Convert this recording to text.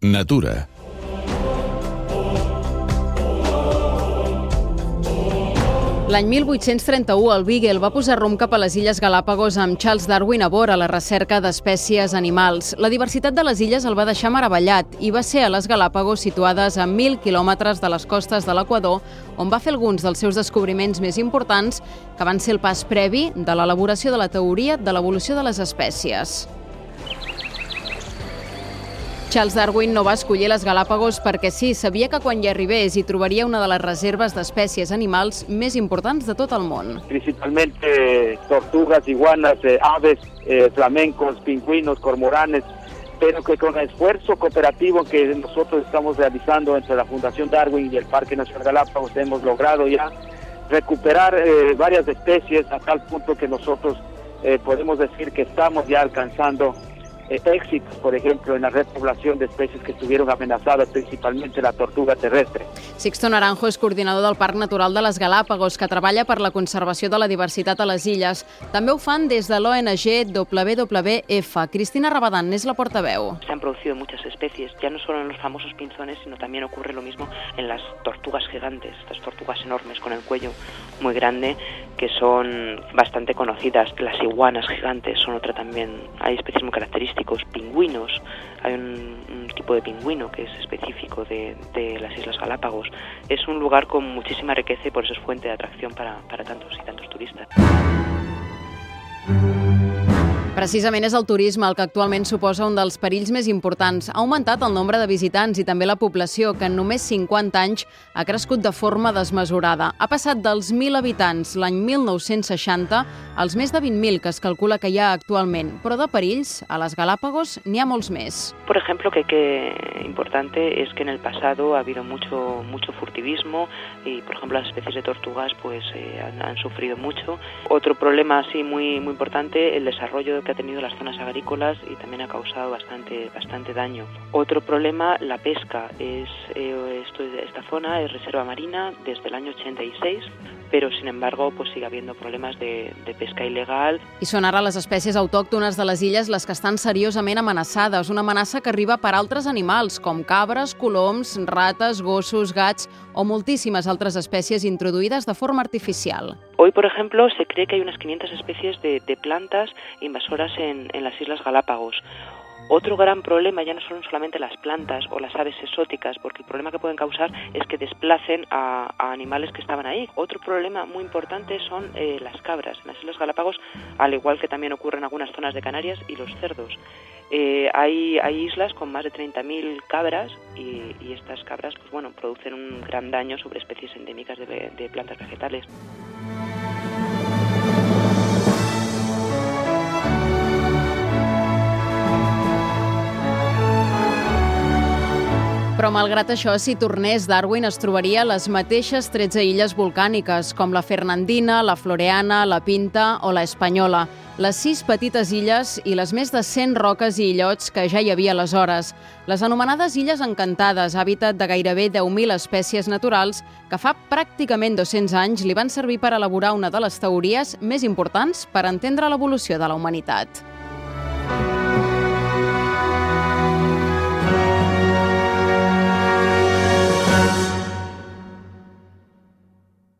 Natura. L'any 1831 el Beagle va posar rumb cap a les Illes Galàpagos amb Charles Darwin a bord a la recerca d'espècies animals. La diversitat de les illes el va deixar meravellat i va ser a les Galàpagos situades a 1.000 quilòmetres de les costes de l'Equador on va fer alguns dels seus descobriments més importants que van ser el pas previ de l'elaboració de la teoria de l'evolució de les espècies. Charles Darwin no va escollir les Galàpagos perquè sí, sabia que quan hi arribés hi trobaria una de les reserves d'espècies animals més importants de tot el món. Principalmente tortugas, iguanas, eh, aves, eh, flamencos, pingüinos, cormoranes, pero que con el esfuerzo cooperativo que nosotros estamos realizando entre la Fundación Darwin y el Parque Nacional Galápagos hemos logrado ya recuperar eh, varias especies a tal punto que nosotros eh, podemos decir que estamos ya alcanzando eh, éxitos, por ejemplo, en la repoblación de especies que estuvieron amenazadas, principalmente la tortuga terrestre. Sixto Naranjo és coordinador del Parc Natural de les Galàpagos, que treballa per la conservació de la diversitat a les illes. També ho fan des de l'ONG WWF. Cristina Rabadán és la portaveu. Se han producido muchas especies, ya no solo en los famosos pinzones, sino también ocurre lo mismo en las tortugas gigantes, estas tortugas enormes con el cuello muy grande, que son bastante conocidas. Las iguanas gigantes son otra también. Hay especies muy características, pingüinos. Hay un, tipo de pingüino que es específico de, de, las Islas Galápagos. Es un lugar con muchísima riqueza y por eso es fuente de atracción para, para tantos y tantos turistas. Precisament és el turisme el que actualment suposa un dels perills més importants. Ha augmentat el nombre de visitants i també la població, que en només 50 anys ha crescut de forma desmesurada. Ha passat dels 1.000 habitants l'any 1960 als més de 20.000 que es calcula que hi ha actualment. Però de perills, a les Galápagos n'hi ha molts més. Por ejemplo, que, que importante es que en el pasado ha habido mucho, mucho furtivismo y, por ejemplo, las especies de tortugas pues eh, han, han sufrido mucho. Otro problema así muy, muy importante, el desarrollo que ha tenido las zonas agrícolas y también ha causado bastante, bastante daño. Otro problema, la pesca. Es, eh, esto, esta zona es reserva marina desde el año 86, pero sin embargo pues sigue habiendo problemas de, de pesca il·legal. I són ara les espècies autòctones de les illes les que estan seriosament amenaçades, una amenaça que arriba per altres animals, com cabres, coloms, rates, gossos, gats o moltíssimes altres espècies introduïdes de forma artificial. Hoy, por ejemplo, se cree que hay unas 500 especies de, de plantas invasoras en, en las Islas Galápagos. Otro gran problema ya no son solamente las plantas o las aves exóticas, porque el problema que pueden causar es que desplacen a, animales que estaban ahí. Otro problema muy importante son eh, las cabras. En las Islas Galápagos, al igual que también ocurre en algunas zonas de Canarias, y los cerdos. Eh, hay, hay, islas con más de 30.000 cabras y, y, estas cabras pues bueno, producen un gran daño sobre especies endémicas de, de plantas vegetales. Però malgrat això, si tornés, Darwin es trobaria les mateixes 13 illes volcàniques, com la Fernandina, la Floreana, la Pinta o la Espanyola, les sis petites illes i les més de 100 roques i illots que ja hi havia aleshores. Les anomenades Illes Encantades, hàbitat de gairebé 10.000 espècies naturals, que fa pràcticament 200 anys li van servir per elaborar una de les teories més importants per entendre l'evolució de la humanitat.